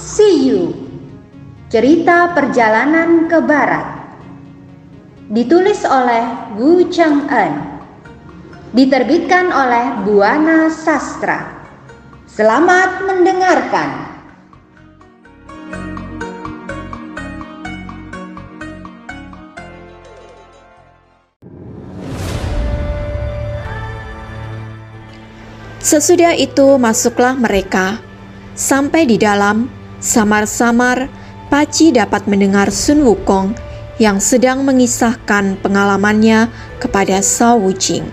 See You. Cerita Perjalanan ke Barat. Ditulis oleh Wu Cheng En Diterbitkan oleh Buana Sastra. Selamat mendengarkan. Sesudah itu masuklah mereka. Sampai di dalam, samar-samar Paci dapat mendengar Sun Wukong yang sedang mengisahkan pengalamannya kepada Sao Wuching.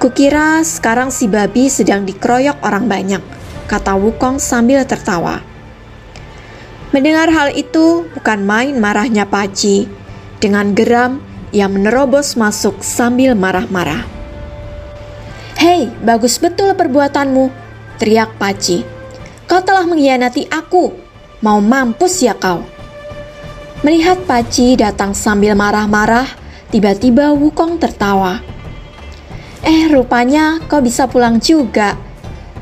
Kukira sekarang si babi sedang dikeroyok orang banyak, kata Wukong sambil tertawa. Mendengar hal itu, bukan main marahnya Paci. Dengan geram, ia menerobos masuk sambil marah-marah. Hei, bagus betul perbuatanmu, teriak Paci. Kau telah mengkhianati aku. Mau mampus ya kau. Melihat Paci datang sambil marah-marah, tiba-tiba Wukong tertawa. Eh, rupanya kau bisa pulang juga.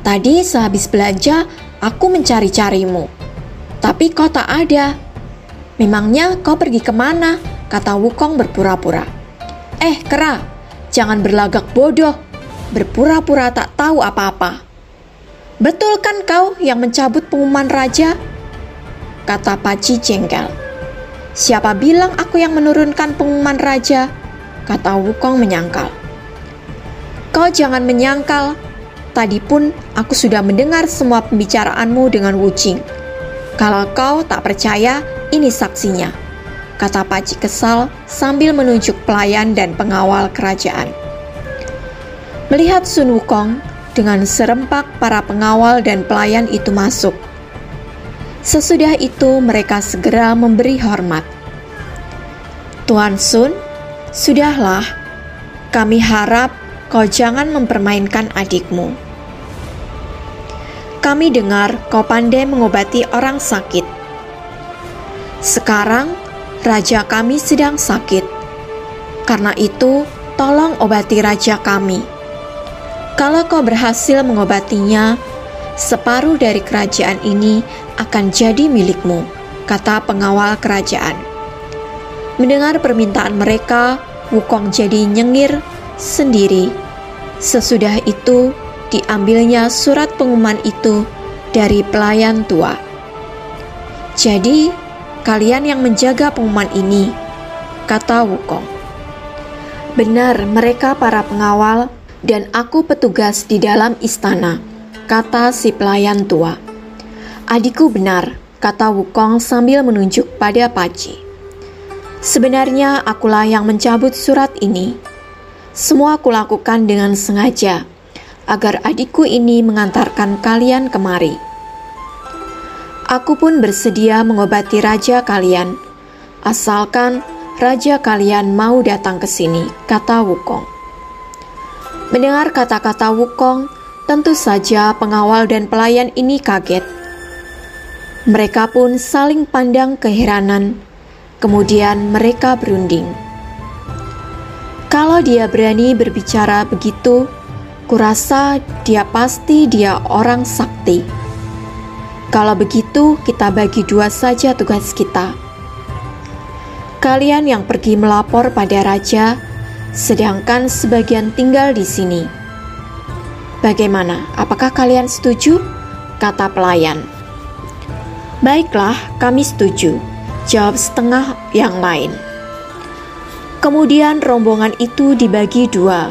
Tadi sehabis belanja, aku mencari-carimu. Tapi kau tak ada. Memangnya kau pergi ke mana? Kata Wukong berpura-pura. Eh, kera, jangan berlagak bodoh berpura-pura tak tahu apa-apa. Betul kan kau yang mencabut pengumuman raja? Kata Paci jengkel. Siapa bilang aku yang menurunkan pengumuman raja? Kata Wukong menyangkal. Kau jangan menyangkal. Tadi pun aku sudah mendengar semua pembicaraanmu dengan Wucing. Kalau kau tak percaya, ini saksinya. Kata Paci kesal sambil menunjuk pelayan dan pengawal kerajaan. Melihat Sun Wukong dengan serempak para pengawal dan pelayan itu masuk. Sesudah itu mereka segera memberi hormat. Tuan Sun, sudahlah. Kami harap kau jangan mempermainkan adikmu. Kami dengar kau pandai mengobati orang sakit. Sekarang raja kami sedang sakit. Karena itu, tolong obati raja kami. Kalau kau berhasil mengobatinya, separuh dari kerajaan ini akan jadi milikmu, kata pengawal kerajaan. Mendengar permintaan mereka, Wukong jadi nyengir sendiri. Sesudah itu, diambilnya surat pengumuman itu dari pelayan tua. Jadi, kalian yang menjaga pengumuman ini, kata Wukong. Benar, mereka para pengawal dan aku petugas di dalam istana, kata si pelayan tua. Adikku benar, kata Wukong sambil menunjuk pada Paci. Sebenarnya akulah yang mencabut surat ini. Semua kulakukan dengan sengaja, agar adikku ini mengantarkan kalian kemari. Aku pun bersedia mengobati raja kalian, asalkan raja kalian mau datang ke sini, kata Wukong. Mendengar kata-kata Wukong, tentu saja pengawal dan pelayan ini kaget. Mereka pun saling pandang keheranan, kemudian mereka berunding. Kalau dia berani berbicara begitu, kurasa dia pasti dia orang sakti. Kalau begitu, kita bagi dua saja tugas kita. Kalian yang pergi melapor pada raja, sedangkan sebagian tinggal di sini. Bagaimana? Apakah kalian setuju? Kata pelayan. Baiklah, kami setuju. Jawab setengah yang lain. Kemudian rombongan itu dibagi dua.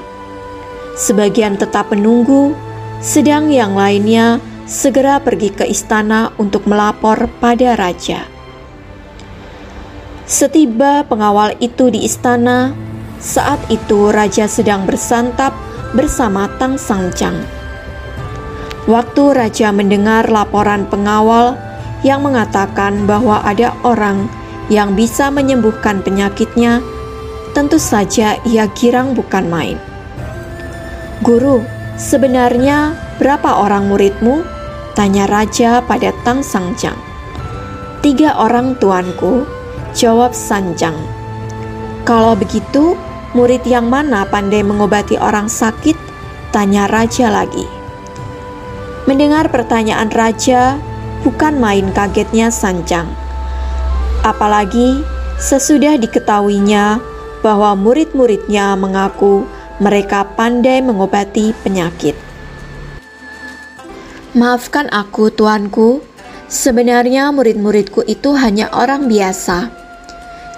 Sebagian tetap menunggu, sedang yang lainnya segera pergi ke istana untuk melapor pada raja. Setiba pengawal itu di istana, saat itu raja sedang bersantap bersama Tang Sangcang. Waktu raja mendengar laporan pengawal yang mengatakan bahwa ada orang yang bisa menyembuhkan penyakitnya, tentu saja ia girang bukan main. Guru, sebenarnya berapa orang muridmu? Tanya raja pada Tang Sangcang. Tiga orang tuanku, jawab Sanjang. Kalau begitu, Murid yang mana pandai mengobati orang sakit? Tanya raja lagi. Mendengar pertanyaan raja, bukan main kagetnya Sancang. Apalagi sesudah diketahuinya bahwa murid-muridnya mengaku mereka pandai mengobati penyakit. Maafkan aku, tuanku. Sebenarnya murid-muridku itu hanya orang biasa.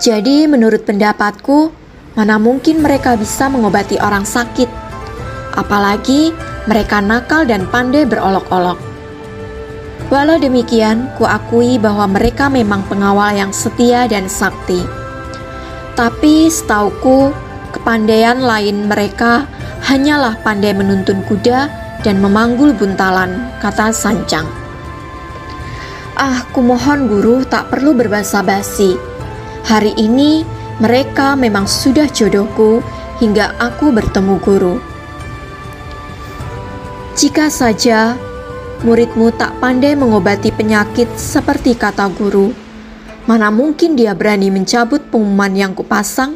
Jadi, menurut pendapatku, mana mungkin mereka bisa mengobati orang sakit? Apalagi mereka nakal dan pandai berolok-olok. Walau demikian, kuakui bahwa mereka memang pengawal yang setia dan sakti. Tapi setauku, kepandaian lain mereka hanyalah pandai menuntun kuda dan memanggul buntalan, kata Sancang. Ah, kumohon guru tak perlu berbahasa basi. Hari ini mereka memang sudah jodohku hingga aku bertemu guru. Jika saja muridmu tak pandai mengobati penyakit seperti kata guru. Mana mungkin dia berani mencabut pengumuman yang kupasang,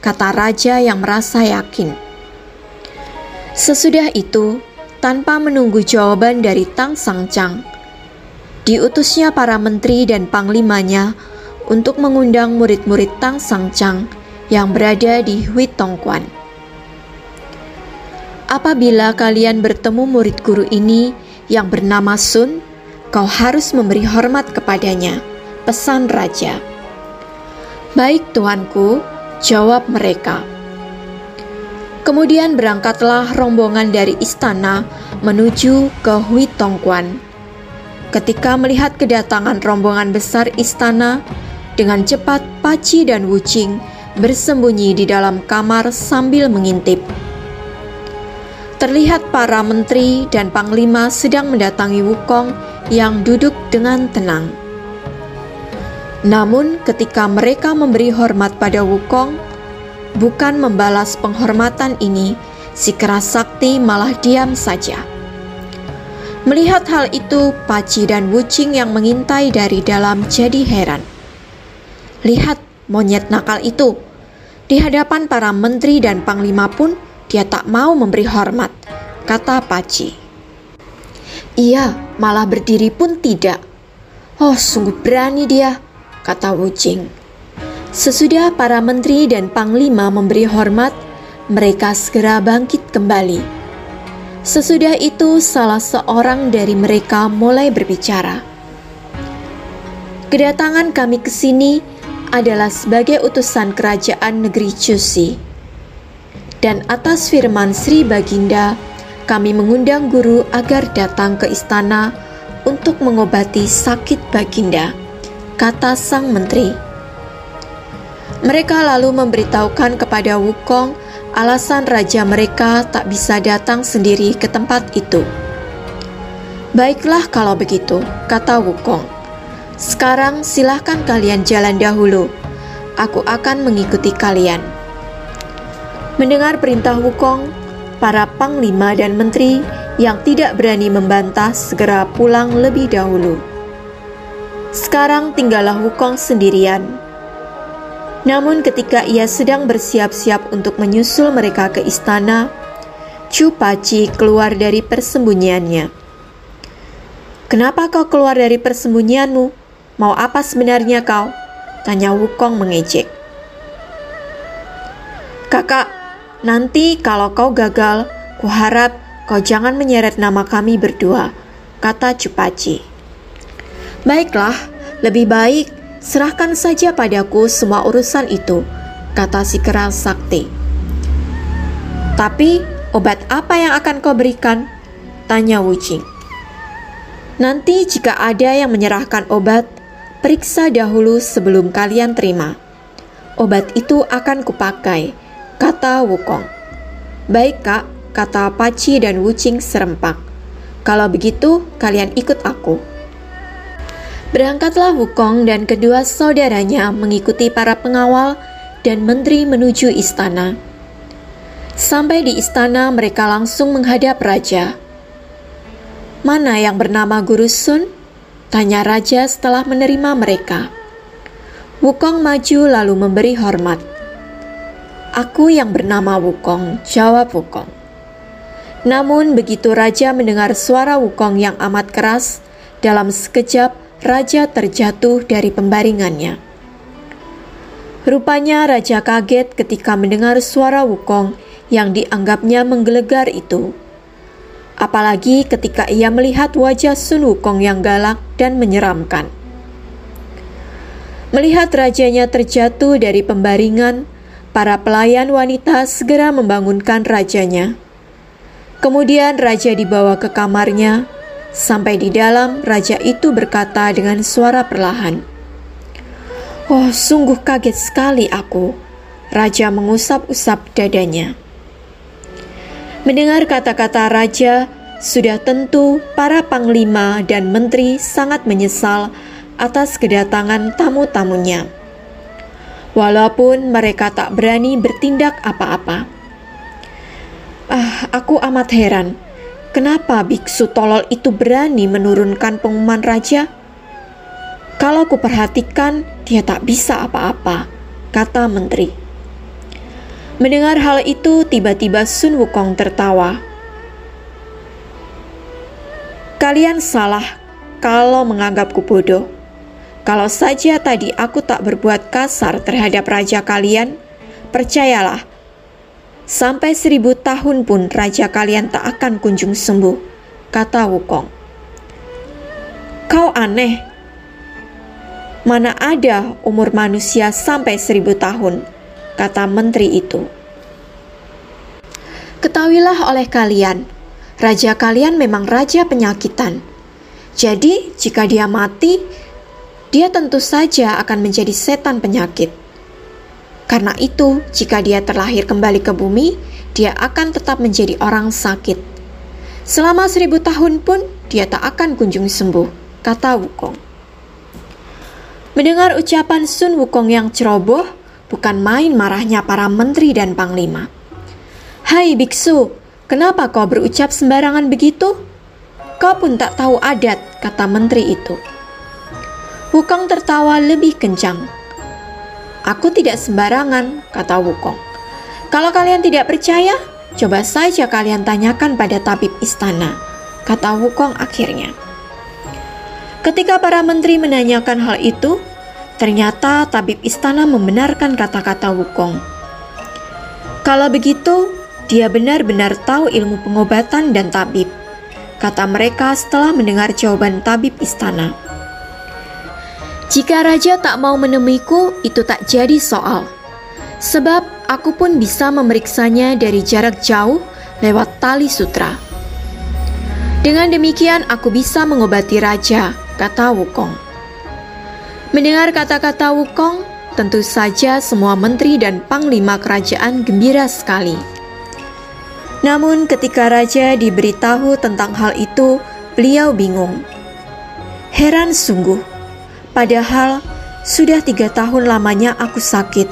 kata raja yang merasa yakin. Sesudah itu, tanpa menunggu jawaban dari Tang Sangcang, diutusnya para menteri dan panglimanya untuk mengundang murid-murid Tang Sangcang yang berada di Hui. Apabila kalian bertemu murid guru ini yang bernama Sun, kau harus memberi hormat kepadanya, pesan raja. Baik tuanku, jawab mereka. Kemudian berangkatlah rombongan dari istana menuju ke Hui. Ketika melihat kedatangan rombongan besar istana, dengan cepat Paci dan Wucing bersembunyi di dalam kamar sambil mengintip. Terlihat para menteri dan panglima sedang mendatangi Wukong yang duduk dengan tenang. Namun, ketika mereka memberi hormat pada Wukong, bukan membalas penghormatan ini, si keras sakti malah diam saja. Melihat hal itu, Paci dan Wucing yang mengintai dari dalam jadi heran. Lihat monyet nakal itu. Di hadapan para menteri dan panglima pun dia tak mau memberi hormat, kata Paci. Ia malah berdiri pun tidak. Oh, sungguh berani dia, kata Wucing. Sesudah para menteri dan panglima memberi hormat, mereka segera bangkit kembali. Sesudah itu, salah seorang dari mereka mulai berbicara. Kedatangan kami ke sini adalah sebagai utusan kerajaan negeri Cusi dan atas firman Sri Baginda, kami mengundang guru agar datang ke istana untuk mengobati sakit Baginda, kata sang menteri. Mereka lalu memberitahukan kepada Wukong alasan raja mereka tak bisa datang sendiri ke tempat itu. Baiklah kalau begitu, kata Wukong. Sekarang silahkan kalian jalan dahulu. Aku akan mengikuti kalian. Mendengar perintah Wukong, para panglima dan menteri yang tidak berani membantah segera pulang lebih dahulu. Sekarang tinggallah Wukong sendirian. Namun ketika ia sedang bersiap-siap untuk menyusul mereka ke istana, Chu Paci keluar dari persembunyiannya. Kenapa kau keluar dari persembunyianmu? Mau apa sebenarnya kau? Tanya Wukong mengejek. Kakak, Nanti kalau kau gagal, kuharap kau jangan menyeret nama kami berdua, kata Cupaci. Baiklah, lebih baik serahkan saja padaku semua urusan itu, kata si keras sakti. Tapi obat apa yang akan kau berikan? Tanya Wucing. Nanti jika ada yang menyerahkan obat, periksa dahulu sebelum kalian terima. Obat itu akan kupakai kata Wukong. Baik kak, kata Paci dan Wucing serempak. Kalau begitu, kalian ikut aku. Berangkatlah Wukong dan kedua saudaranya mengikuti para pengawal dan menteri menuju istana. Sampai di istana mereka langsung menghadap raja. Mana yang bernama Guru Sun? Tanya raja setelah menerima mereka. Wukong maju lalu memberi hormat. Aku yang bernama Wukong, jawab Wukong. Namun begitu raja mendengar suara Wukong yang amat keras, Dalam sekejap, raja terjatuh dari pembaringannya. Rupanya raja kaget ketika mendengar suara Wukong yang dianggapnya menggelegar itu. Apalagi ketika ia melihat wajah Sun Wukong yang galak dan menyeramkan. Melihat rajanya terjatuh dari pembaringan, para pelayan wanita segera membangunkan rajanya. Kemudian raja dibawa ke kamarnya. Sampai di dalam, raja itu berkata dengan suara perlahan, "Oh, sungguh kaget sekali aku." Raja mengusap-usap dadanya. Mendengar kata-kata raja, sudah tentu para panglima dan menteri sangat menyesal atas kedatangan tamu-tamunya. Walaupun mereka tak berani bertindak apa-apa. Ah, aku amat heran. Kenapa biksu tolol itu berani menurunkan pengumuman raja? Kalau kuperhatikan, dia tak bisa apa-apa, kata menteri. Mendengar hal itu, tiba-tiba Sun Wukong tertawa. Kalian salah kalau menganggapku bodoh. Kalau saja tadi aku tak berbuat kasar terhadap raja kalian, percayalah, Sampai seribu tahun pun raja kalian tak akan kunjung sembuh, kata Wukong. Kau aneh. Mana ada umur manusia sampai seribu tahun, kata menteri itu. Ketahuilah oleh kalian, raja kalian memang raja penyakitan. Jadi, jika dia mati, dia tentu saja akan menjadi setan penyakit. Karena itu, jika dia terlahir kembali ke bumi, dia akan tetap menjadi orang sakit. Selama seribu tahun pun, dia tak akan kunjung sembuh, kata Wukong. Mendengar ucapan Sun Wukong yang ceroboh, bukan main marahnya para menteri dan panglima. Hai biksu, kenapa kau berucap sembarangan begitu? Kau pun tak tahu adat, kata menteri itu. Wukong tertawa lebih kencang. Aku tidak sembarangan, kata Wukong. Kalau kalian tidak percaya, coba saja kalian tanyakan pada tabib istana, kata Wukong akhirnya. Ketika para menteri menanyakan hal itu, ternyata tabib istana membenarkan kata-kata Wukong. Kalau begitu, dia benar-benar tahu ilmu pengobatan dan tabib, kata mereka setelah mendengar jawaban tabib istana. Jika raja tak mau menemuiku, itu tak jadi soal. Sebab aku pun bisa memeriksanya dari jarak jauh lewat tali sutra. Dengan demikian aku bisa mengobati raja, kata Wukong. Mendengar kata-kata Wukong, tentu saja semua menteri dan panglima kerajaan gembira sekali. Namun ketika raja diberitahu tentang hal itu, beliau bingung. Heran sungguh, Padahal sudah tiga tahun lamanya aku sakit.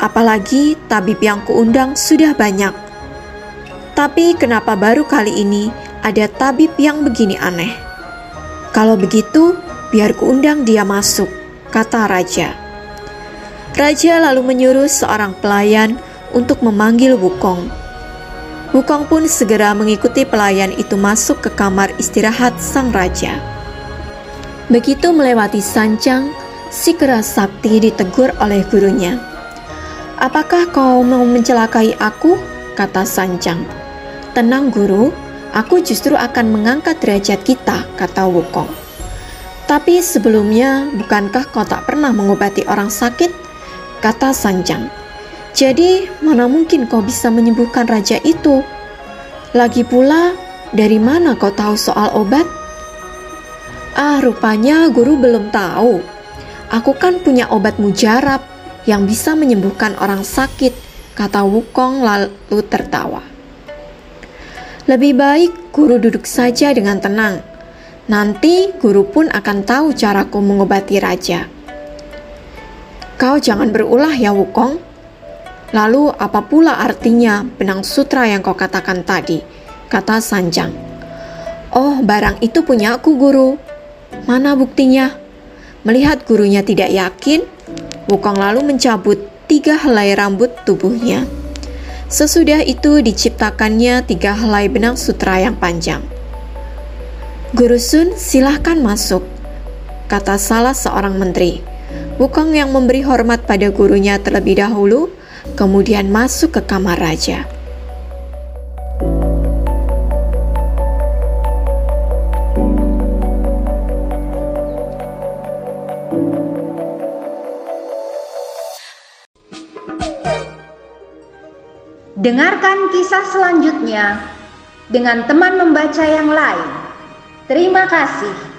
Apalagi tabib yang kuundang sudah banyak. Tapi kenapa baru kali ini ada tabib yang begini aneh? Kalau begitu, biar kuundang dia masuk, kata raja. Raja lalu menyuruh seorang pelayan untuk memanggil Wukong. Wukong pun segera mengikuti pelayan itu masuk ke kamar istirahat sang raja. Begitu melewati sancang, si keras sakti ditegur oleh gurunya. Apakah kau mau mencelakai aku? kata Sancang. Tenang guru, aku justru akan mengangkat derajat kita, kata Wukong. Tapi sebelumnya, bukankah kau tak pernah mengobati orang sakit? Kata Sanjang. Jadi, mana mungkin kau bisa menyembuhkan raja itu? Lagi pula, dari mana kau tahu soal obat? Ah, rupanya guru belum tahu. Aku kan punya obat mujarab yang bisa menyembuhkan orang sakit, kata Wukong lalu tertawa. Lebih baik guru duduk saja dengan tenang. Nanti guru pun akan tahu caraku mengobati raja. Kau jangan berulah ya Wukong. Lalu apa pula artinya benang sutra yang kau katakan tadi? Kata Sanjang. Oh, barang itu punya aku guru. Mana buktinya? Melihat gurunya tidak yakin, Wukong lalu mencabut tiga helai rambut tubuhnya. Sesudah itu diciptakannya tiga helai benang sutra yang panjang. Guru Sun, silahkan masuk, kata salah seorang menteri. Wukong yang memberi hormat pada gurunya terlebih dahulu, kemudian masuk ke kamar raja. Dengarkan kisah selanjutnya dengan teman membaca yang lain. Terima kasih.